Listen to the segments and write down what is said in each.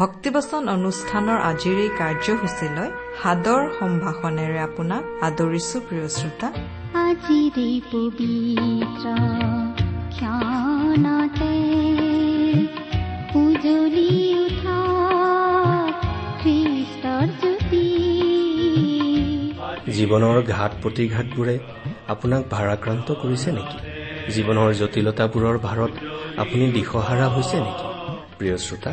ভক্তিবচন অনুষ্ঠানৰ আজিৰ এই কাৰ্যসূচীলৈ সাদৰ সম্ভাষণেৰে আপোনাক আদৰিছো প্ৰিয় শ্ৰোতা। আজিৰে পবিত্ৰ ক্ষণতে উজলি উঠা খ্ৰীষ্টৰ জ্যোতি। জীৱনৰ ঘাট প্ৰতিঘাতবোৰে আপোনাক ভাৰাক্ৰান্ত কৰিছে নেকি? জীৱনৰ জটিলতাবোৰৰ ভাৰত আপুনি দিশহাৰা হৈছে নেকি? প্ৰিয় শ্ৰোতা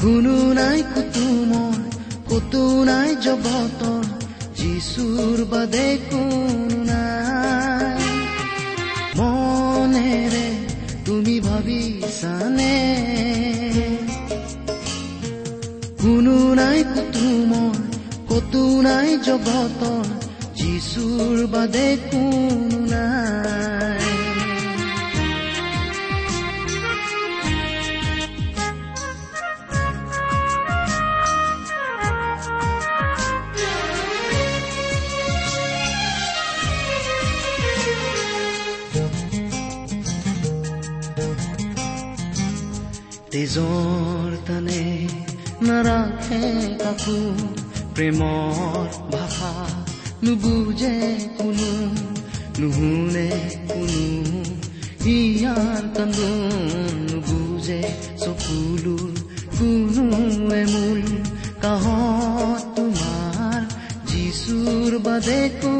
কোনো নাই কুতুমৰ কতো নাই জগতৰ যিচুৰ বাদে কোনো নাই মনেৰে তুমি ভাবিছানে কোনো নাই কুতুমৰ কতো নাই জগতৰ যিচুৰ বাদে কোনো নাই তেজৰ তানে নাৰাখে কাকো প্ৰেমৰ ভাষা নুবুজে কোনো নুশুনে কোনো হিয়াৰ কান্দোন নুবুজে চকুলোৰ কোনোৱে মূল কাহত তোমাৰ যিচুৰ বাদে কোনো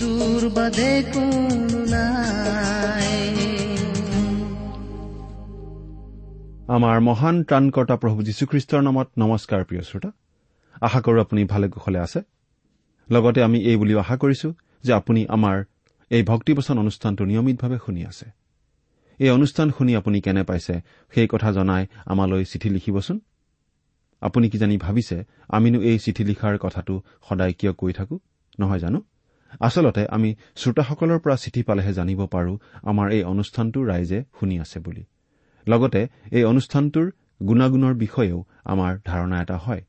যিচুৰ বাদে কোনো নাই। আমাৰ মহান ত্ৰাণকৰ্তা প্ৰভু যীশুখ্ৰীষ্টৰ নামত নমস্কাৰ প্ৰিয় শ্ৰোতা। আশা কৰো আপুনি ভালে কুশলে আছে। লগতে আমি এই বুলিও আশা কৰিছো যে আপুনি আমাৰ এই ভক্তিবচন অনুষ্ঠানটো নিয়মিতভাৱে শুনি আছে। এই অনুষ্ঠান শুনি আপুনি কেনে পাইছে সেই কথা জনাই আমালৈ চিঠি লিখিবচোন। আপুনি কি জানি ভাবিছে আমিনো এই চিঠি লিখাৰ কথাটো সদায় কিয় কৈ থাকো? নহয় জানো? আচলতে আমি শ্ৰোতাসকলৰ পৰা চিঠি পালেহে জানিব পাৰো আমাৰ এই অনুষ্ঠানটো ৰাইজে শুনি আছে বুলি। লগতে এই অনুষ্ঠানটোৰ গুণাগুণৰ বিষয়েও আমাৰ ধাৰণা এটা হয়।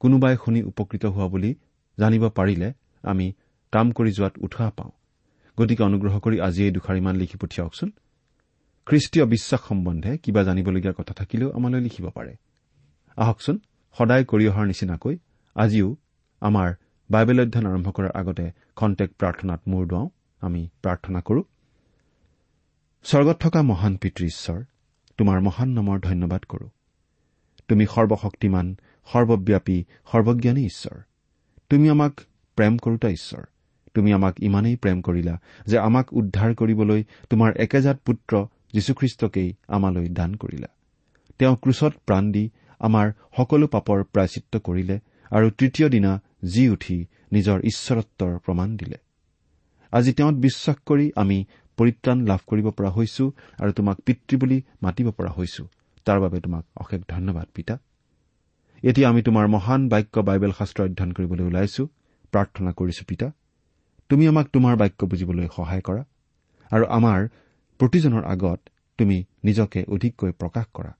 কোনোবাই শুনি উপকৃত হোৱা বুলি জানিব পাৰিলে আমি কাম কৰি যোৱাত উৎসাহ পাওঁ। গতিকে অনুগ্ৰহ কৰি আজি এই দুখাৰিমান লিখি পঠিয়াওকচোন। খ্ৰীষ্টীয় বিশ্বাস সম্বন্ধে কিবা জানিবলগীয়া কথা থাকিলেও আমালৈ লিখিব পাৰে। আহকচোন সদায় কৰি অহাৰ নিচিনাকৈ আজিও আমাৰ বাইবেল অধ্যয়ন আৰম্ভ কৰাৰ আগতে খন্তেক প্ৰাৰ্থনাত মূৰ দুৱাওঁ। আমি প্ৰাৰ্থনা কৰো। স্বৰ্গত থকা মহান পিতৃ ঈশ্বৰ তোমাৰ মহান নামৰ ধন্যবাদ কৰো। তুমি সৰ্বশক্তিমান সৰ্বব্যাপী সৰ্বজ্ঞানী ঈশ্বৰ। তুমি আমাক প্ৰেম কৰোতা ঈশ্বৰ। তুমি আমাক ইমানেই প্ৰেম কৰিলা যে আমাক উদ্ধাৰ কৰিবলৈ তোমাৰ একেজাত পুত্ৰ যীশুখ্ৰীষ্টকেই আমালৈ দান কৰিলা। তেওঁ ক্ৰুচত প্ৰাণ দি আমাৰ সকলো পাপৰ প্ৰায়চিত্ৰ কৰিলে আৰু তৃতীয় দিনা জি উঠি নিজৰ ঈশ্বৰত্বৰ প্ৰমাণ দিলে। আজি তেওঁত বিশ্বাস কৰি আমি পৰিত্ৰাণ লাভ কৰিব পৰা হৈছো আৰু তোমাক পিতৃ বুলি মাতিব পৰা হৈছো। তাৰ বাবে তোমাক অশেষ ধন্যবাদ পিতা। এতিয়া আমি তোমাৰ মহান বাক্য বাইবেল শাস্ত্ৰ অধ্যয়ন কৰিবলৈ ওলাইছো। প্ৰাৰ্থনা কৰিছো পিতা। তুমি আমাক তোমাৰ বাক্য বুজিবলৈ সহায় কৰা আৰু আমাৰ প্ৰতিজনৰ আগত তুমি নিজকে অধিককৈ প্ৰকাশ কৰা।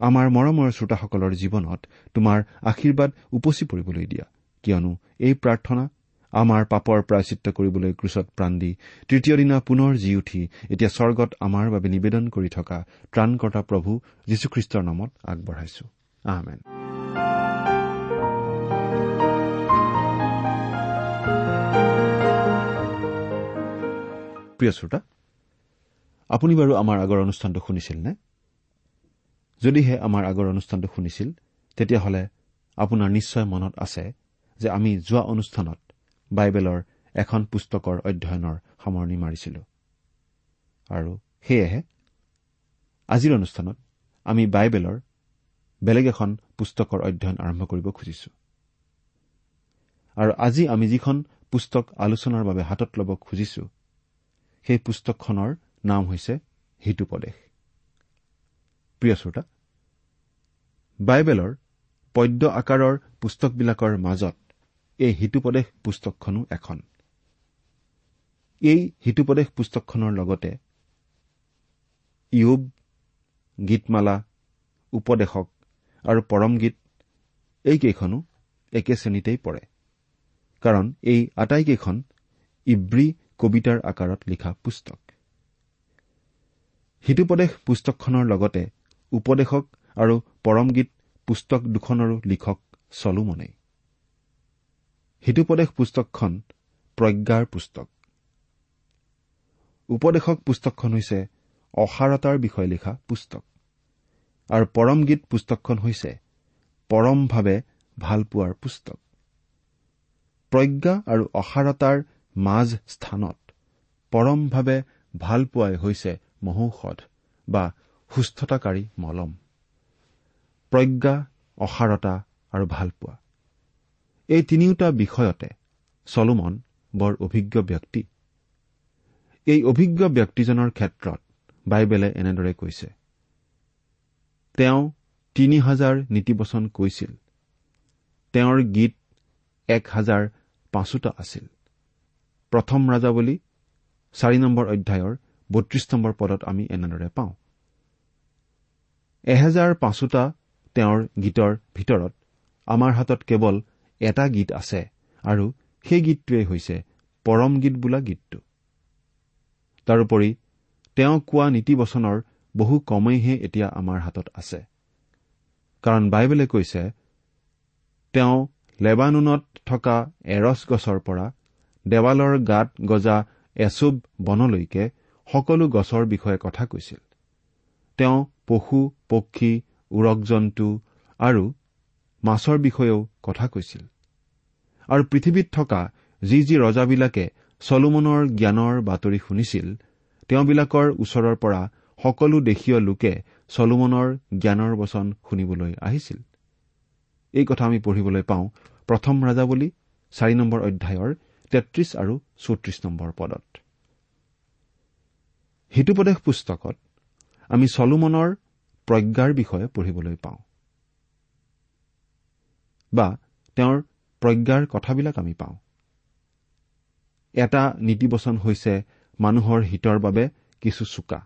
আমাৰ মৰমৰ শ্ৰোতাসকলৰ জীৱনত তোমাৰ আশীৰ্বাদ উপচি পৰিবলৈ দিয়া। কিয়নো এই প্ৰাৰ্থনা আমাৰ পাপৰ প্ৰায়চিত্ৰ কৰিবলৈ ক্ৰুচত প্ৰাণ দি তৃতীয় দিনা পুনৰ জি উঠি এতিয়া স্বৰ্গত আমাৰ বাবে নিবেদন কৰি থকা ত্ৰাণকৰ্তা প্ৰভু যীশুখ্ৰীষ্টৰ নামত আগবঢ়াইছো। আহমেন প্ৰিয় শ্ৰোতা আপুনি বাৰু আমাৰ আগৰ অনুষ্ঠানটো শুনিছিল নে? যদিহে আমাৰ আগৰ অনুষ্ঠানটো শুনিছিল তেতিয়াহ'লে আপোনাৰ নিশ্চয় মনত আছে যে আমি যোৱা অনুষ্ঠানত বাইবেলৰ এখন পুস্তকৰ অধ্যয়নৰ সামৰণি মাৰিছিলো। আৰু সেয়েহে আজিৰ অনুষ্ঠানত আমি বাইবেলৰ বেলেগ এখন পুস্তকৰ অধ্যয়ন আৰম্ভ কৰিব খুজিছো। আৰু আজি আমি যিখন পুস্তক আলোচনাৰ বাবে হাতত ল'ব খুজিছো সেই পুস্তকখনৰ নাম হৈছে হিতুপদেশ। প্ৰিয় শ্ৰোতা বাইবেলৰ পদ্য আকাৰৰ পুস্তকবিলাকৰ মাজত এই হিতুপদেশ পুস্তকখনো এখন। এই হিতুপদেশ পুস্তকখনৰ লগতে ইয়ুব গীতমালা উপদেশক আৰু পৰম গীত এইকেইখনো একে শ্ৰেণীতেই পৰে। কাৰণ এই আটাইকেইখন ইব্ৰী কবিতাৰ আকাৰত লিখা পুস্তক। হিতুপদেশ পুস্তকখনৰ লগতে উপদেশক আৰু পৰম গীত পুস্তক দুখনৰো লিখক চলোমনেই। হিতুপদেশ পুস্তকখন প্ৰজ্ঞাৰ পুস্তক। উপদেশক পুস্তকখন হৈছে অসাৰতাৰ বিষয়ে লিখা পুস্তক। আৰু পৰম গীত পুস্তকখন হৈছে পৰমভাৱে ভালপোৱাৰ পুস্তক। প্ৰজ্ঞা আৰু অসাৰতাৰ মাজ স্থানত পৰমভাৱে ভালপোৱাই হৈছে মহৌষধ বা সুস্থতাকাৰী মলম। প্ৰজ্ঞা অসাৰতা আৰু ভালপোৱা এই তিনিওটা বিষয়তে চলোমন বৰ অভিজ্ঞ ব্যক্তি। এই অভিজ্ঞ ব্যক্তিজনৰ ক্ষেত্ৰত বাইবেলে এনেদৰে কৈছে। তেওঁ তিনি হাজাৰ নীতিবচন কৈছিল। তেওঁৰ গীত এক হাজাৰ পাঁচোটা আছিল। প্ৰথম ৰাজাৱলী চাৰি নম্বৰ অধ্যায়ৰ বত্ৰিশ নম্বৰ পদত আমি এনেদৰে পাওঁ। এহেজাৰ পাঁচোটা তেওঁৰ গীতৰ ভিতৰত আমাৰ হাতত কেৱল এটা গীত আছে আৰু সেই গীতটোৱেই হৈছে পৰম গীত বোলা গীতটো। তাৰোপৰি তেওঁ কোৱা নীতিবচনৰ বহু কমেইহে এতিয়া আমাৰ হাতত আছে। কাৰণ বাইবেলে কৈছে তেওঁ লেবানুনত থকা এৰছ গছৰ পৰা দেৱালৰ গাত গজা এচুব বনলৈকে সকলো গছৰ বিষয়ে কথা কৈছিল। তেওঁ পশু পক্ষী উৰক জন্তু আৰু মাছৰ বিষয়েও কথা কৈছিল। আৰু পৃথিৱীত থকা যি যি ৰজাবিলাকে চলোমনৰ জ্ঞানৰ বাতৰি শুনিছিল তেওঁবিলাকৰ ওচৰৰ পৰা সকলো দেশীয় লোকে চলোমনৰ জ্ঞানৰ বচন শুনিবলৈ আহিছিল। এই কথা আমি পঢ়িবলৈ পাওঁ প্ৰথম ৰাজাৱলী চাৰি নম্বৰ অধ্যায়ৰ তেত্ৰিশ আৰু চৌত্ৰিশ নম্বৰ পদত। হিতুপদেশ পুস্তকত আমি চলোমনৰ প্ৰজ্ঞাৰ বিষয়ে পঢ়িবলৈ পাওঁ। বা তেওঁৰ প্ৰজ্ঞাৰ কথাবিলাক আমি পাওঁ। এটা নীতিবচন হৈছে মানুহৰ হিতৰ বাবে কিছু চোকা।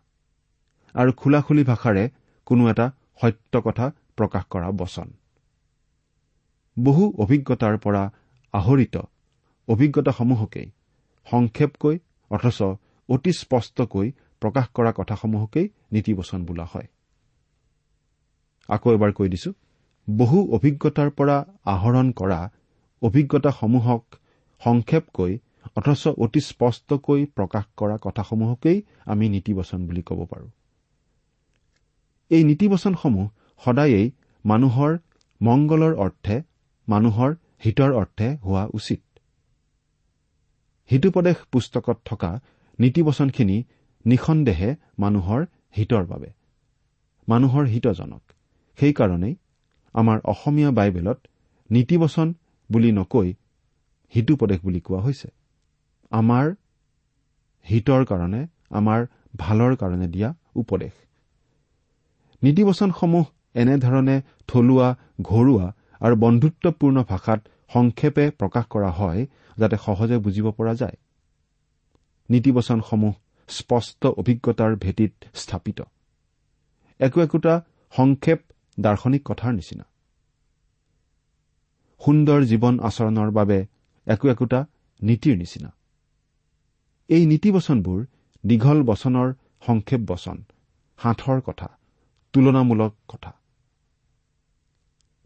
আৰু খোলাখুলি ভাষাৰে কোনো এটা সত্য কথা প্ৰকাশ কৰা বচন। বহু অভিজ্ঞতাৰ পৰা আহৰিত অভিজ্ঞতাসমূহকেই সংক্ষেপকৈ অথচ অতি স্পষ্টকৈ প্ৰকাশ কৰা কথাসমূহকেই নীতিবচন বোলা হয়। আকৌ এবাৰ কৈ দিছো। বহু অভিজ্ঞতাৰ পৰা আহৰণ কৰা অভিজ্ঞতাসমূহক সংক্ষেপকৈ অথচ অতি স্পষ্টকৈ প্ৰকাশ কৰা কথাসমূহকেই আমি নীতিবচন বুলি ক'ব পাৰো। এই নীতিবচনসমূহ সদায়েই মানুহৰ মংগলৰ অৰ্থে মানুহৰ হিতৰ অৰ্থে হোৱা উচিত। হিতুপদেশ পুস্তকত থকা নীতিবচনখিনি নিঃসন্দেহে মানুহৰ হিতৰ বাবে মানুহৰ হিতজনক। সেইকাৰণেই আমাৰ অসমীয়া বাইবেলত নীতিবচন বুলি নকৈ হিতোপদেশ বুলি কোৱা হৈছে। আমাৰ হিতৰ কাৰণে আমাৰ ভালৰ কাৰণে দিয়া উপদেশ। নীতিবচনসমূহ এনেধৰণে থলুৱা ঘৰুৱা আৰু বন্ধুত্বপূৰ্ণ ভাষাত সংক্ষেপে প্ৰকাশ কৰা হয় যাতে সহজে বুজিব পৰা যায়। নীতিবচনসমূহ স্পষ্ট অভিজ্ঞতাৰ ভেটিত স্থাপিত। একো একোটা সংক্ষেপ দাৰ্শনিক কথাৰ নিচিনা। সুন্দৰ জীৱন আচৰণৰ বাবে একো একোটা নীতিৰ নিচিনা। এই নীতিবচনবোৰ দীঘল বচনৰ সংক্ষেপ বচন সাঁথৰ কথা তুলনামূলক কথা।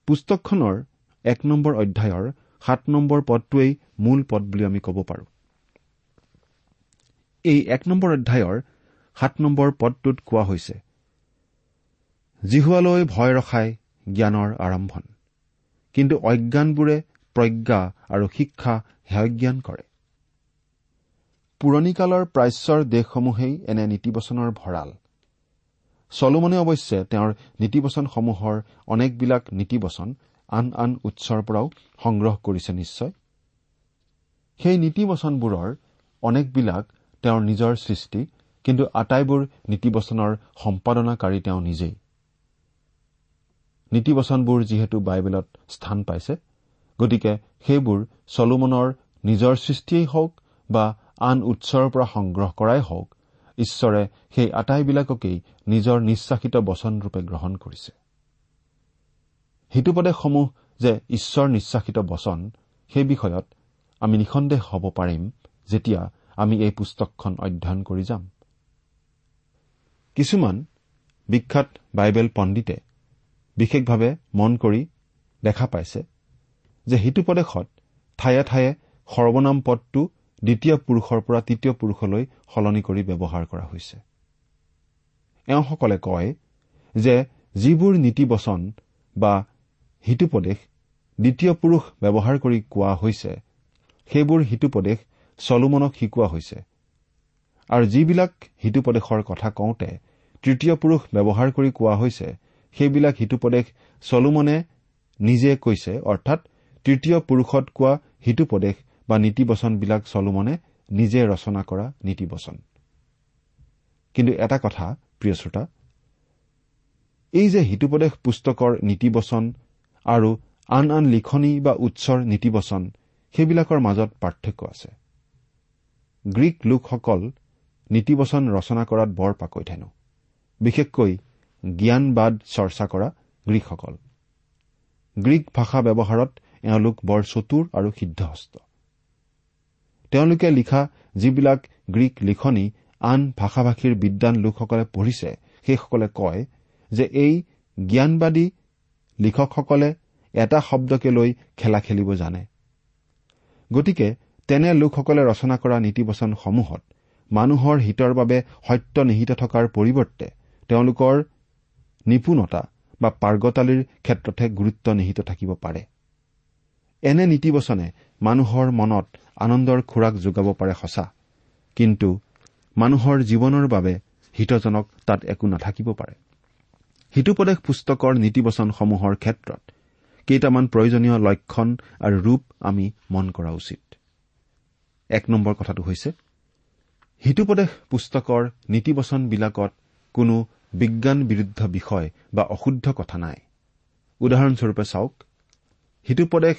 পুস্তকখনৰ এক নম্বৰ অধ্যায়ৰ সাত নম্বৰ পদটোৱেই মূল পদ বুলি আমি ক'ব পাৰোঁ। এই এক নম্বৰ অধ্যায়ৰ সাত নম্বৰ পদটোত কোৱা হৈছে জিহুৱালৈ ভয় ৰখাই জ্ঞানৰ আৰম্ভণ। কিন্তু অজ্ঞানবোৰে প্ৰজ্ঞা আৰু শিক্ষা হেয়জ্ঞান কৰে। পুৰণিকালৰ প্ৰাচ্যৰ দেশসমূহেই এনে নীতিবচনৰ ভঁৰাল। চলোমনে অৱশ্যে তেওঁৰ নীতিবচনসমূহৰ অনেকবিলাক নীতিবচন আন আন উৎসৰ পৰাও সংগ্ৰহ কৰিছে নিশ্চয়। সেই নীতিবচনবোৰৰ অনেকবিলাক তেওঁৰ নিজৰ সৃষ্টি কিন্তু আটাইবোৰ নীতিবচনৰ সম্পাদনাকাৰী তেওঁ নিজেই। নীতিবচনবোৰ যিহেতু বাইবেলত স্থান পাইছে গতিকে সেইবোৰ চলোমনৰ নিজৰ সৃষ্টিয়েই হওক বা আন উৎসৰ পৰা সংগ্ৰহ কৰাই হওক ঈশ্বৰে সেই আটাইবিলাককেই নিজৰ নিশ্বাসিত বচনৰূপে গ্ৰহণ কৰিছে। হিতুপদেশসমূহ যে ঈশ্বৰ নিশ্বাসিত বচন সেই বিষয়ত আমি নিঃসন্দেহ হ'ব পাৰিম যেতিয়া আমি এই পুস্তকখন অধ্যয়ন কৰি যাম। কিছুমান বিখ্যাত বাইবেল পণ্ডিতে বিশেষভাৱে মন কৰি দেখা পাইছে যে হিতুপদেশত ঠায়ে ঠায়ে সৰ্বনাম পদটো দ্বিতীয় পুৰুষৰ পৰা তৃতীয় পুৰুষলৈ সলনি কৰি ব্যৱহাৰ কৰা হৈছে। এওঁসকলে কয় যে যিবোৰ নীতিবচন বা হিতুপদেশ দ্বিতীয় পুৰুষ ব্যৱহাৰ কৰি কোৱা হৈছে সেইবোৰ হিতুপদেশ চলোমনক শিকোৱা হৈছে। আৰু যিবিলাক হিতুপদেশৰ কথা কওঁতে তৃতীয় পুৰুষ ব্যৱহাৰ কৰি কোৱা হৈছে সেইবিলাক হিতুপদেশ চলোমনে নিজে কৈছে অৰ্থাৎ তৃতীয় পুৰুষত কোৱা হিতুপদেশ বা নীতিবচনবিলাক চলোমনে নিজে ৰচনা কৰা নীতিবচন। কিন্তু এটা কথা প্ৰিয় শ্ৰোতা এই যে হিতুপদেশ পুস্তকৰ নীতিবচন আৰু আন আন লিখনি বা উৎসৰ নীতিবচন সেইবিলাকৰ মাজত পাৰ্থক্য আছে। গ্ৰীক লোকসকল নীতিবচন ৰচনা কৰাত বৰ পাকৈঠেনো বিশেষকৈ জ্ঞানবাদ চৰ্চা কৰা গ্ৰীকসকল। গ্ৰীক ভাষা ব্যৱহাৰত এওঁলোক বৰ চতুৰ আৰু সিদ্ধহস্ত। তেওঁলোকে লিখা যিবিলাক গ্ৰীক লিখনি আন ভাষা ভাষীৰ বিদ্বান লোকসকলে পঢ়িছে সেইসকলে কয় যে এই জ্ঞানবাদী লিখকসকলে এটা শব্দকে লৈ খেলা খেলিব জানে। গতিকে তেনে লোকসকলে ৰচনা কৰা নীতিবচনসমূহত মানুহৰ হিতৰ বাবে সত্য নিহিত থকাৰ পৰিৱৰ্তে তেওঁলোকৰ নিপুণতা বা পাৰ্গতালিৰ ক্ষেত্ৰতহে গুৰুত্ব নিহিত থাকিব পাৰে। এনে নীতিবচনে মানুহৰ মনত আনন্দৰ খোৰাক যোগাব পাৰে সঁচা। কিন্তু মানুহৰ জীৱনৰ বাবে হিতজনক তাত একো নাথাকিব পাৰে। হিতুপদেশ পুস্তকৰ নীতিবচনসমূহৰ ক্ষেত্ৰত কেইটামান প্ৰয়োজনীয় লক্ষণ আৰু ৰূপ আমি মন কৰা উচিত। এক নম্বৰ কথাটো হৈছে হিতুপদেশ পুস্তকৰ নীতিবচনবিলাকত কোনো বিজ্ঞান বিৰুদ্ধ বিষয় বা অশুদ্ধ কথা নাই। উদাহৰণস্বৰূপে চাওক হিতুপদেশ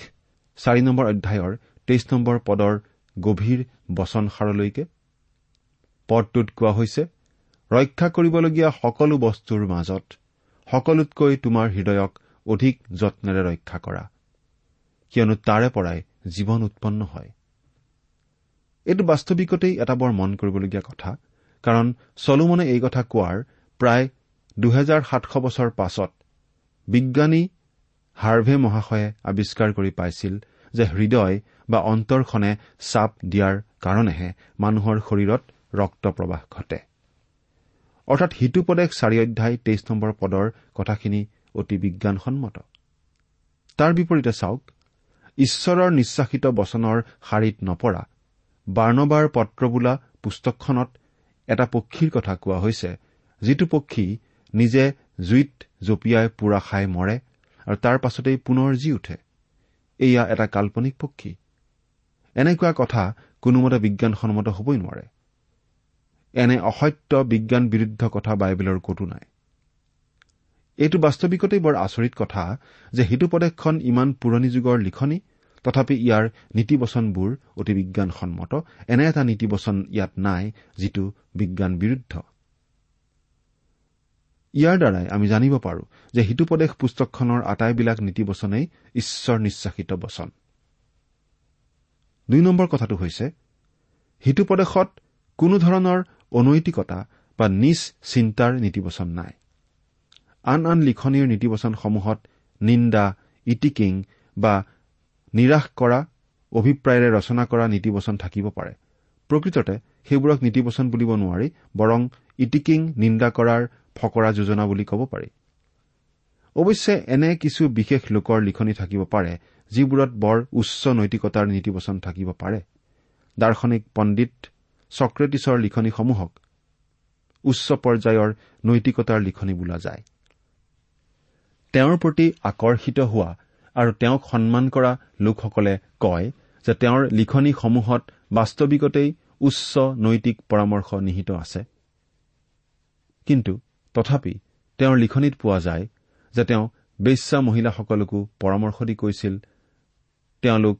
চাৰি নম্বৰ অধ্যায়ৰ তেইছ নম্বৰ পদৰ গভীৰ বচনসাৰলৈকে পদটোত কোৱা হৈছে ৰক্ষা কৰিবলগীয়া সকলো বস্তুৰ মাজত সকলোতকৈ তোমাৰ হৃদয়ক অধিক যত্নেৰে ৰক্ষা কৰা কিয়নো তাৰে পৰাই জীৱন উৎপন্ন হয়। এইটো বাস্তৱিকতেই এটা বৰ মন কৰিবলগীয়া কথা। কাৰণ চলোমনে এই কথা কোৱাৰ প্ৰায় দুহেজাৰ সাতশ বছৰ পাছত বিজ্ঞানী হাৰ্ভে মহাশয়ে আৱিষ্কাৰ কৰি পাইছিল যে হৃদয় বা অন্তৰখনে চাপ দিয়াৰ কাৰণেহে মানুহৰ শৰীৰত ৰক্ত প্ৰবাহ ঘটে। অৰ্থাৎ সিটোপদেশ চাৰি অধ্যায় তেইছ নম্বৰ পদৰ কথাখিনি অতি বিজ্ঞানসন্মত। তাৰ বিপৰীতে চাওক ঈশ্বৰৰ নিশ্বাসিত বচনৰ শাৰীত নপৰা বাৰ্ণবাৰ পত্ৰ বোলা পুস্তকখনত এটা পক্ষীৰ কথা কোৱা হৈছে যিটো পক্ষী নিজে জুইত জঁপিয়াই পোৰা খাই মৰে আৰু তাৰ পাছতেই পুনৰ জি উঠে। এয়া এটা কাল্পনিক পক্ষী। এনেকুৱা কথা কোনোমতে বিজ্ঞানসন্মত হবই নোৱাৰে। এনে অসত্য বিজ্ঞান বিৰুদ্ধ কথা বাইবেলৰ কতো নাই। এইটো বাস্তৱিকতেই বৰ আচৰিত কথা যে সিটো প্ৰদেশখন ইমান পুৰণি যুগৰ লিখনি তথাপি ইয়াৰ নীতিবচনবোৰ অতি বিজ্ঞানসন্মত। এনে এটা নীতিবচন ইয়াত নাই যিটো বিজ্ঞান বিৰুদ্ধ। ইয়াৰ দ্বাৰাই আমি জানিব পাৰো যে সিটোপদেশ পুস্তকখনৰ আটাইবিলাক নীতিবচনেই ঈশ্বৰ নিশ্বাসিত বচন। দুই নম্বৰ কথাটো হৈছে সিটো প্ৰদেশত কোনো ধৰণৰ অনৈতিকতা বা নিজ চিন্তাৰ নীতিবচন নাই। আন আন লিখনিৰ নীতিবচনসমূহত নিন্দা ইটিকিং বা নিৰাশ কৰা অভিপ্ৰায়েৰে ৰচনা কৰা নীতিবচন থাকিব পাৰে। প্ৰকৃততে সেইবোৰক নীতিবচন বুলিব নোৱাৰি বৰং ইটিকিং নিন্দা কৰাৰ ফকৰা যোজনা বুলি ক'ব পাৰি। অৱশ্যে এনে কিছু বিশেষ লোকৰ লিখনি থাকিব পাৰে যিবোৰত বৰ উচ্চ নৈতিকতাৰ নীতিবচন থাকিব পাৰে। দাৰ্শনিক পণ্ডিত চক্ৰেটিছৰ লিখনিসমূহক উচ্চ পৰ্যায়ৰ নৈতিকতাৰ লিখনি বোলা যায়। তেওঁৰ প্ৰতি আকৰ্ষিত হোৱা আৰু তেওঁক সন্মান কৰা লোকসকলে কয় যে তেওঁৰ লিখনিসমূহত বাস্তৱিকতেই উচ্চ নৈতিক পৰামৰ্শ নিহিত আছে। কিন্তু তথাপি তেওঁৰ লিখনিত পোৱা যায় যে তেওঁ বেশ্যা মহিলাসকলকো পৰামৰ্শ দি কৈছিল তেওঁলোক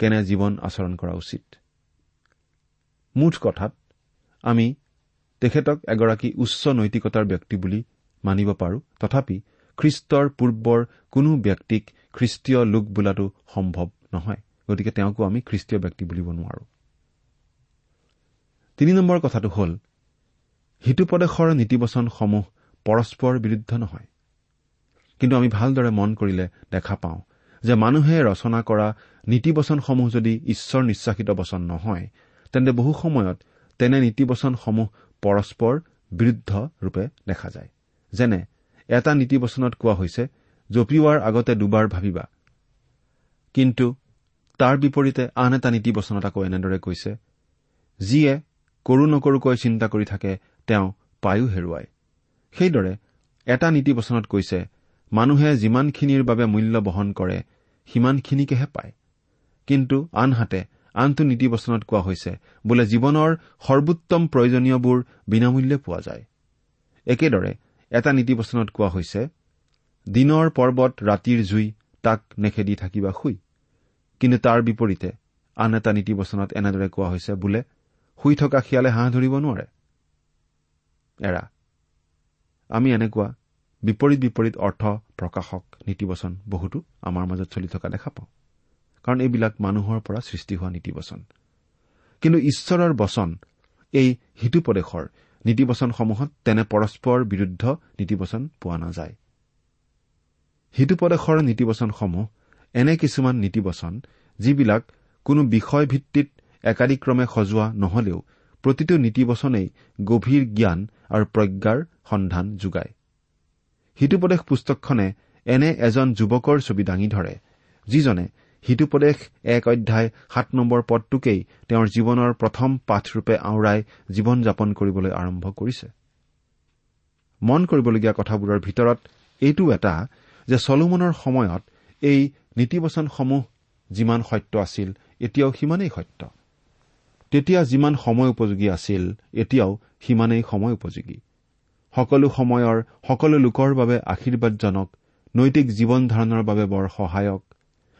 কেনে জীৱন আচৰণ কৰা উচিত? মুঠ কথাত আমি তেখেতক এগৰাকী উচ্চ নৈতিকতাৰ ব্যক্তি বুলি মানিব পাৰো। তথাপি খ্ৰীষ্টৰ পূৰ্বৰ কোনো ব্যক্তিক খ্ৰীষ্টীয় লোক বোলাটো সম্ভৱ নহয়। গতিকে তেওঁকো আমি খ্ৰীষ্টীয় ব্যক্তি বুলিব নোৱাৰো। তিনি নম্বৰ কথাটো হ'ল হিতুপদেশৰ নীতিবচনসমূহ পৰস্পৰ বিৰুদ্ধ নহয়। কিন্তু আমি ভালদৰে মন কৰিলে দেখা পাওঁ যে মানুহে ৰচনা কৰা নীতিবচনসমূহ যদি ঈশ্বৰ নিশ্বাসিত বচন নহয় তেন্তে বহু সময়ত তেনে নীতিবচনসমূহ পৰস্পৰ বিৰুদ্ধ ৰূপে দেখা যায়। যেনে এটা নীতিবচনত কোৱা হৈছে জপিওৱাৰ আগতে দুবাৰ ভাবিবা। কিন্তু তাৰ বিপৰীতে আন এটা নীতিবচনত আকৌ এনেদৰে কৈছে যিয়ে কৰো নকৰোকৈ চিন্তা কৰি থাকে তেওঁ পায়ো হেৰুৱায়। সেইদৰে এটা নীতিবচনত কৈছে মানুহে যিমানখিনিৰ বাবে মূল্য বহন কৰে সিমানখিনিকেহে পায়। কিন্তু আনহাতে আনটো নীতিবচনত কোৱা হৈছে বোলে জীৱনৰ সৰ্বোত্তম প্ৰয়োজনীয়বোৰ বিনামূল্যে পোৱা যায়। একেদৰে এটা নীতিবচনত কোৱা হৈছে দিনৰ পৰ্বত ৰাতিৰ জুই তাক নেখেদি থাকিবা শুই। কিন্তু তাৰ বিপৰীতে আন এটা নীতিবচনত এনেদৰে কোৱা হৈছে বোলে শুই থকা শিয়ালে হাঁহ ধৰিব নোৱাৰে। এৰা আমি এনেকুৱা বিপৰীত বিপৰীত অৰ্থ প্ৰকাশক নীতিবচন বহুতো আমাৰ মাজত চলি থকা দেখা পাওঁ। কাৰণ এইবিলাক মানুহৰ পৰা সৃষ্টি হোৱা নীতিবচন। কিন্তু ঈশ্বৰৰ বচন এই সিটোপদেশৰ নীতিবচনসমূহত তেনে পৰস্পৰ বিৰুদ্ধ নীতিবচন পোৱা নাযায়। সিটোপদেশৰ নীতিবচনসমূহ এনে কিছুমান নীতিবচন যিবিলাক কোনো বিষয় ভিত্তিত একাদিক্ৰমে সজোৱা নহলেও প্ৰতিটো নীতিবচনেই গভীৰ জ্ঞান আৰু প্ৰজ্ঞাৰ সন্ধান যোগায়। সিটোপদেশ পুস্তকখনে এনে এজন যুৱকৰ ছবি দাঙি ধৰে যিজনে সিটোপদেশ এক অধ্যায় সাত নম্বৰ পদটোকেই তেওঁৰ জীৱনৰ প্ৰথম পাঠৰূপে আওৰাই জীৱন যাপন কৰিবলৈ আৰম্ভ কৰিছে। মন কৰিবলগীয়া কথাবোৰৰ ভিতৰত এইটো এটা যে চলোমনৰ সময়ত এই নীতিবচনসমূহ যিমান সত্য আছিল এতিয়াও সিমানেই সত্য। তেতিয়া যিমান সময় উপযোগী আছিল এতিয়াও সিমানেই সময় উপযোগী। সকলো সময়ৰ সকলো লোকৰ বাবে আশীৰ্বাদজনক নৈতিক জীৱন ধাৰণৰ বাবে বৰ সহায়ক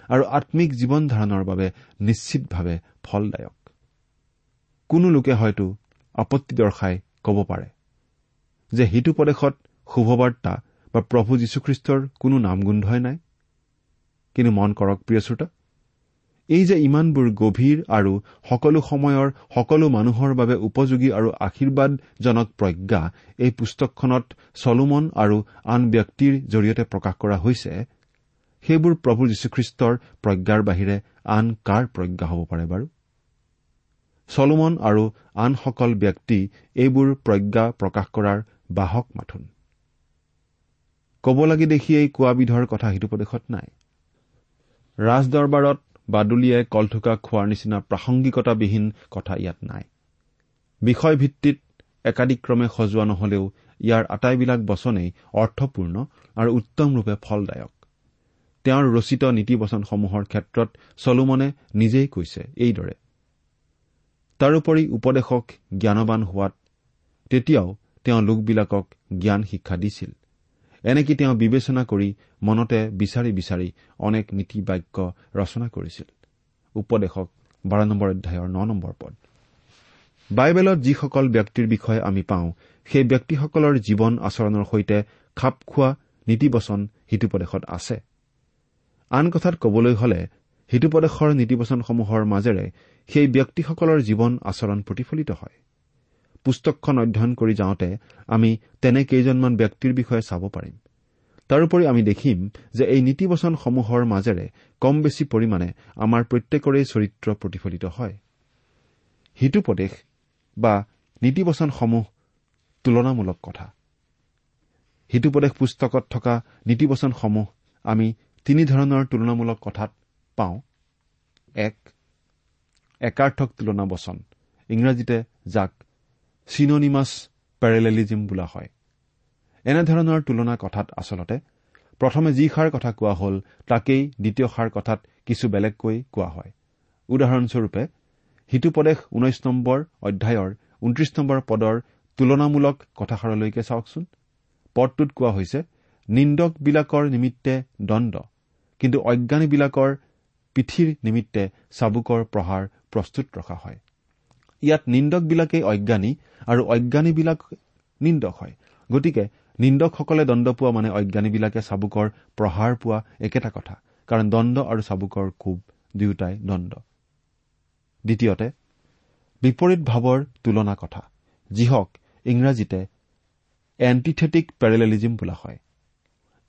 আৰু আম্মিক জীৱন ধাৰণৰ বাবে নিশ্চিতভাৱে ফলদায়ক। কোনো লোকে হয়তো আপত্তি দৰ্শাই ক'ব পাৰে যে সিটো প্ৰদেশত শুভবাৰ্তা বা প্ৰভু যীশুখ্ৰীষ্টৰ কোনো নামগোন্ধই নাই? কিন্তু মন কৰক প্ৰিয় শ্ৰোতা এই যে ইমানবোৰ গভীৰ আৰু সকলো সময়ৰ সকলো মানুহৰ বাবে উপযোগী আৰু আশীৰ্বাদজনক প্ৰজ্ঞা এই পুস্তকখনত চলোমন আৰু আন ব্যক্তিৰ জৰিয়তে প্ৰকাশ কৰা হৈছে সেইবোৰ প্ৰভু যীশুখ্ৰীষ্টৰ প্ৰজ্ঞাৰ বাহিৰে আন কাৰ প্ৰজ্ঞা হ'ব পাৰে বাৰু? চলোমন আৰু আনসকল ব্যক্তি এইবোৰ প্ৰজ্ঞা প্ৰকাশ কৰাৰ বাহক মাথোন। কব লাগি দেখিয়েই কোৱাবিধৰ কথা সিটো প্ৰদেশত নাই। ৰাজদৰবাৰত বাদুলিয়াই কলথোকা খোৱাৰ নিচিনা প্ৰাসংগিকতাবিহীন কথা ইয়াত নাই। বিষয়ভিত্তিত একাদিক্ৰমে সজোৱা নহলেও ইয়াৰ আটাইবিলাক বচনেই অৰ্থপূৰ্ণ আৰু উত্তমৰূপে ফলদায়ক। তেওঁৰ ৰচিত নীতিবচনসমূহৰ ক্ষেত্ৰত চলোমনে নিজেই কৈছে এইদৰে তাৰোপৰি উপদেশক জ্ঞানবান হোৱাত তেতিয়াও তেওঁ লোকবিলাকক জ্ঞান শিক্ষা দিছিল। এনেকি তেওঁ বিবেচনা কৰি মনতে বিচাৰি বিচাৰি অনেক নীতি বাক্য ৰচনা কৰিছিল। উপদেশক বাৰ নম্বৰ অধ্যায়ৰ ন নম্বৰ পদ। বাইবেলত যিসকল ব্যক্তিৰ বিষয়ে আমি পাওঁ সেই ব্যক্তিসকলৰ জীৱন আচৰণৰ সৈতে খাপ খোৱা নীতিবচন হিতুপদেশত আছে। আন কথাত কবলৈ হলে হিতুপদেশৰ নীতিবচনসমূহৰ মাজেৰে সেই ব্যক্তিসকলৰ জীৱন আচৰণ প্ৰতিফলিত হয়। পুস্তকখন অধ্যয়ন কৰি যাওঁতে আমি তেনে কেইজনমান ব্যক্তিৰ বিষয়ে চাব পাৰিম। তাৰোপৰি আমি দেখিম যে এই নীতিবচনসমূহৰ মাজেৰে কম বেছি পৰিমাণে আমাৰ প্ৰত্যেকৰে চৰিত্ৰ প্ৰতিফলিত হয়। হিতুপদেশ বা নীতিবচনসমূহ তুলনামূলক কথা। হিতুপদেশ পুস্তকত থকা নীতিবচনসমূহ আমি তিনিধৰণৰ তুলনামূলক কথাত পাওঁ। এক একাৰ্থক তুলনা বচন ইংৰাজীতে যাক চিননিমাছ পেৰেলেলিজিম বোলা হয়। এনেধৰণৰ তুলনা কথাত আচলতে প্ৰথমে যি সাৰ কথা কোৱা হ'ল তাকেই দ্বিতীয় সাৰ কথাত কিছু বেলেগকৈ কোৱা হয়। উদাহৰণস্বৰূপে হিতুপদেশ ঊনৈশ নম্বৰ অধ্যায়ৰ ঊনত্ৰিশ নম্বৰ পদৰ তুলনামূলক কথাষাৰলৈকে চাওকচোন। পদটোত কোৱা হৈছে নিন্দকবিলাকৰ নিমিত্তে দণ্ড কিন্তু অজ্ঞানীবিলাকৰ পিঠিৰ নিমিত্তে চাবুকৰ প্ৰহাৰ প্ৰস্তুত ৰখা হয়। ইয়াত নিন্দকবিলাকেই অজ্ঞানী আৰু অজ্ঞানীবিলাক নিন্দক হয়। গতিকে নিন্দকসকলে দণ্ড পোৱা মানে অজ্ঞানীবিলাকে চাবুকৰ প্ৰহাৰ পোৱা একেটা কথা কাৰণ দণ্ড আৰু চাবুকৰ কোব দুয়োটাই দণ্ড। দ্বিতীয়তে বিপৰীত ভাৱৰ তুলনা কথা যিহক ইংৰাজীতে এণ্টিথেটিক পেৰেলেলিজিম বোলা হয়।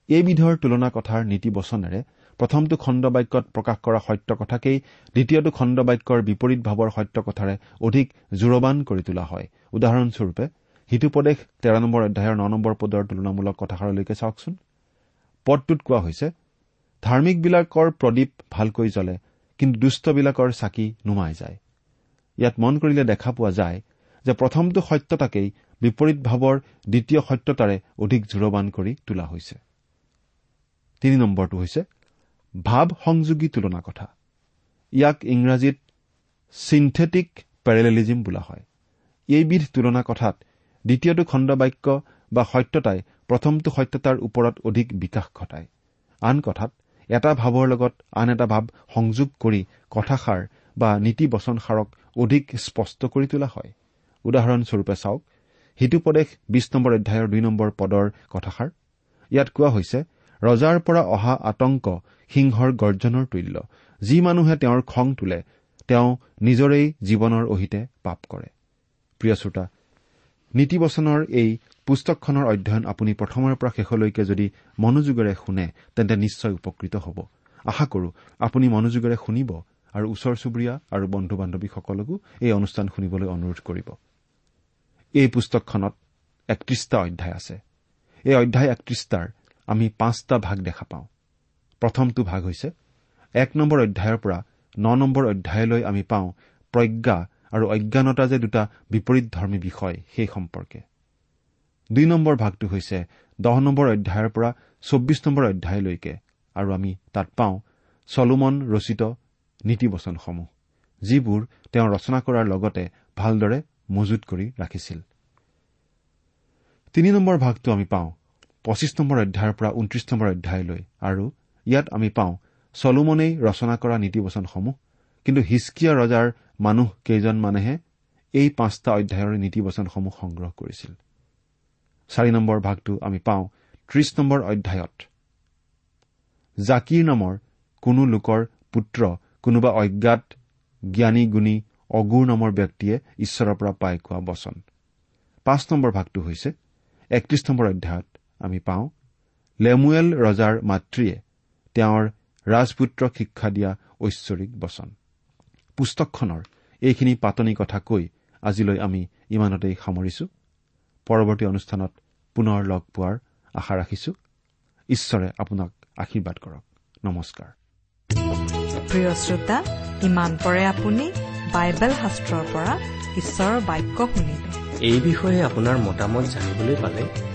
এইবিধৰ তুলনা কথাৰ নীতি বচনেৰে প্ৰথমটো খণ্ড বাক্যত প্ৰকাশ কৰা সত্য কথাকেই দ্বিতীয়টো খণ্ড বাক্যৰ বিপৰীত ভাৱৰ সত্য কথাৰে অধিক জোৰবান কৰি তোলা হয়। উদাহৰণস্বৰূপে হিতুপদেশ তেৰ নম্বৰ অধ্যায়ৰ ন নম্বৰ পদৰ তুলনামূলক কথাষাৰলৈকে চাওকচোন। পদটোত কোৱা হৈছে ধাৰ্মিকবিলাকৰ প্ৰদীপ ভালকৈ জ্বলে কিন্তু দুষ্টবিলাকৰ চাকি নুমাই যায়। ইয়াত মন কৰিলে দেখা পোৱা যায় যে প্ৰথমটো সত্যতাকেই বিপৰীত ভাৱৰ দ্বিতীয় সত্যতাৰে অধিক জোৰবান কৰি তোলা হৈছে। তিনি নম্বৰটো হৈছে ভাৱ সংযোগী তুলনা কথা। ইয়াক ইংৰাজীত চিন্থেটিক পেৰেলেলিজিম বোলা হয়। এইবিধ তুলনা কথাত দ্বিতীয়টো খণ্ড বাক্য বা সত্যতাই প্ৰথমটো সত্যতাৰ ওপৰত অধিক বিকাশ ঘটায়। আন কথাত এটা ভাৱৰ লগত আন এটা ভাৱ সংযোগ কৰি কথাষাৰ বা নীতি বচনষাৰক অধিক স্পষ্ট কৰি তোলা হয়। উদাহৰণস্বৰূপে চাওক সিটোপদেশ বিশ নম্বৰ অধ্যায়ৰ দুই নম্বৰ পদৰ কথাষাৰ। ইয়াত কোৱা হৈছে ৰজাৰ পৰা অহা আতংক সিংহৰ গৰ্জনৰ তুল্য। যি মানুহে তেওঁৰ খং তোলে তেওঁ নিজৰেই জীৱনৰ অহিতে পাপ কৰে। প্ৰিয় শ্ৰোতা নীতিবচনৰ এই পুস্তকখনৰ অধ্যয়ন আপুনি প্ৰথমৰ পৰা শেষলৈকে যদি মনোযোগেৰে শুনে তেন্তে নিশ্চয় উপকৃত হ'ব। আশা কৰো আপুনি মনোযোগেৰে শুনিব আৰু ওচৰ চুবুৰীয়া আৰু বন্ধু বান্ধৱীসকলকো এই অনুষ্ঠান শুনিবলৈ অনুৰোধ কৰিব। এই পুস্তকখনত একত্ৰিশটা অধ্যায় আছে। এই অধ্যায় একত্ৰিশটাৰ আমি পাঁচটা ভাগ দেখা পাওঁ। প্ৰথমটো ভাগ হৈছে এক নম্বৰ অধ্যায়ৰ পৰা ন নম্বৰ অধ্যায়লৈ আমি পাওঁ প্ৰজ্ঞা আৰু অজ্ঞানতা যে দুটা বিপৰীতধৰ্মী বিষয় সেই সম্পৰ্কে। দুই নম্বৰ ভাগটো হৈছে দহ নম্বৰ অধ্যায়ৰ পৰা চৌব্বিছ নম্বৰ অধ্যায়লৈকে আৰু আমি তাত পাওঁ চলোমন ৰচিত নীতিবচনসমূহ যিবোৰ তেওঁ ৰচনা কৰাৰ লগতে ভালদৰে মজুত কৰি ৰাখিছিল। তিনি নম্বৰ ভাগটো আমি পাওঁ পঁচিছ নম্বৰ অধ্যায়ৰ পৰা ঊনত্ৰিশ নম্বৰ অধ্যায়লৈ। আৰু ইয়াত আমি পাওঁ চলোমনেই ৰচনা কৰা নীতিবচনসমূহ কিন্তু হিচকিয়া ৰজাৰ মানুহ কেইজনমানেহে এই পাঁচটা অধ্যায়ৰ নীতিবচনসমূহ সংগ্ৰহ কৰিছিল। চাৰি নম্বৰ ভাগটো আমি পাওঁ ত্ৰিশ নম্বৰ অধ্যায়ত জাকিৰ নামৰ কোনো লোকৰ পুত্ৰ কোনোবা অজ্ঞাত জ্ঞানী গুণী অগুৰ নামৰ ব্যক্তিয়ে ঈশ্বৰৰ পৰা পাই কোৱা বচন। পাঁচ নম্বৰ ভাগটো হৈছে একত্ৰিশ নম্বৰ অধ্যায়ত আমি পাওঁ। লেমুৱেল ৰজাৰ মাতৃয়ে তেওঁৰ ৰাজপুত্ৰক শিক্ষা দিয়া ঐশ্বৰিক বচন। পুস্তকখনৰ এইখিনি পাতনি কথা কৈ আজিলৈ আমি ইমানতেই সামৰিছো। পৰৱৰ্তী অনুষ্ঠানত পুনৰ লগ পোৱাৰ আশা ৰাখিছো। ঈশ্বৰে আপোনাক আশীৰ্বাদ কৰক। নমস্কাৰ। প্ৰিয় শ্ৰোতা ইমান পৰে আপুনি বাইবেল শাস্ত্ৰৰ পৰা ঈশ্বৰৰ বাক্য শুনিলে এই বিষয়ে আপোনাৰ মতামত জানিবলৈ পালে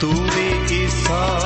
তুমি ঈশ্বৰ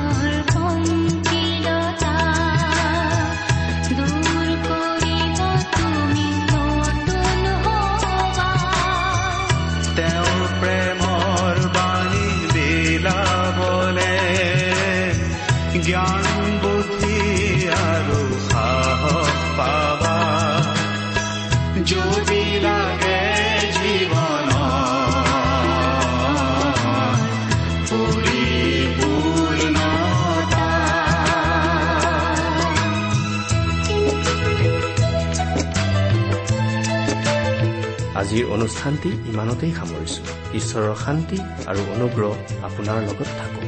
আজিৰ অনুষ্ঠানটি ইমানতেই সামৰিছো। ঈশ্বৰৰ শান্তি আৰু অনুগ্ৰহ আপোনাৰ লগত থাকক।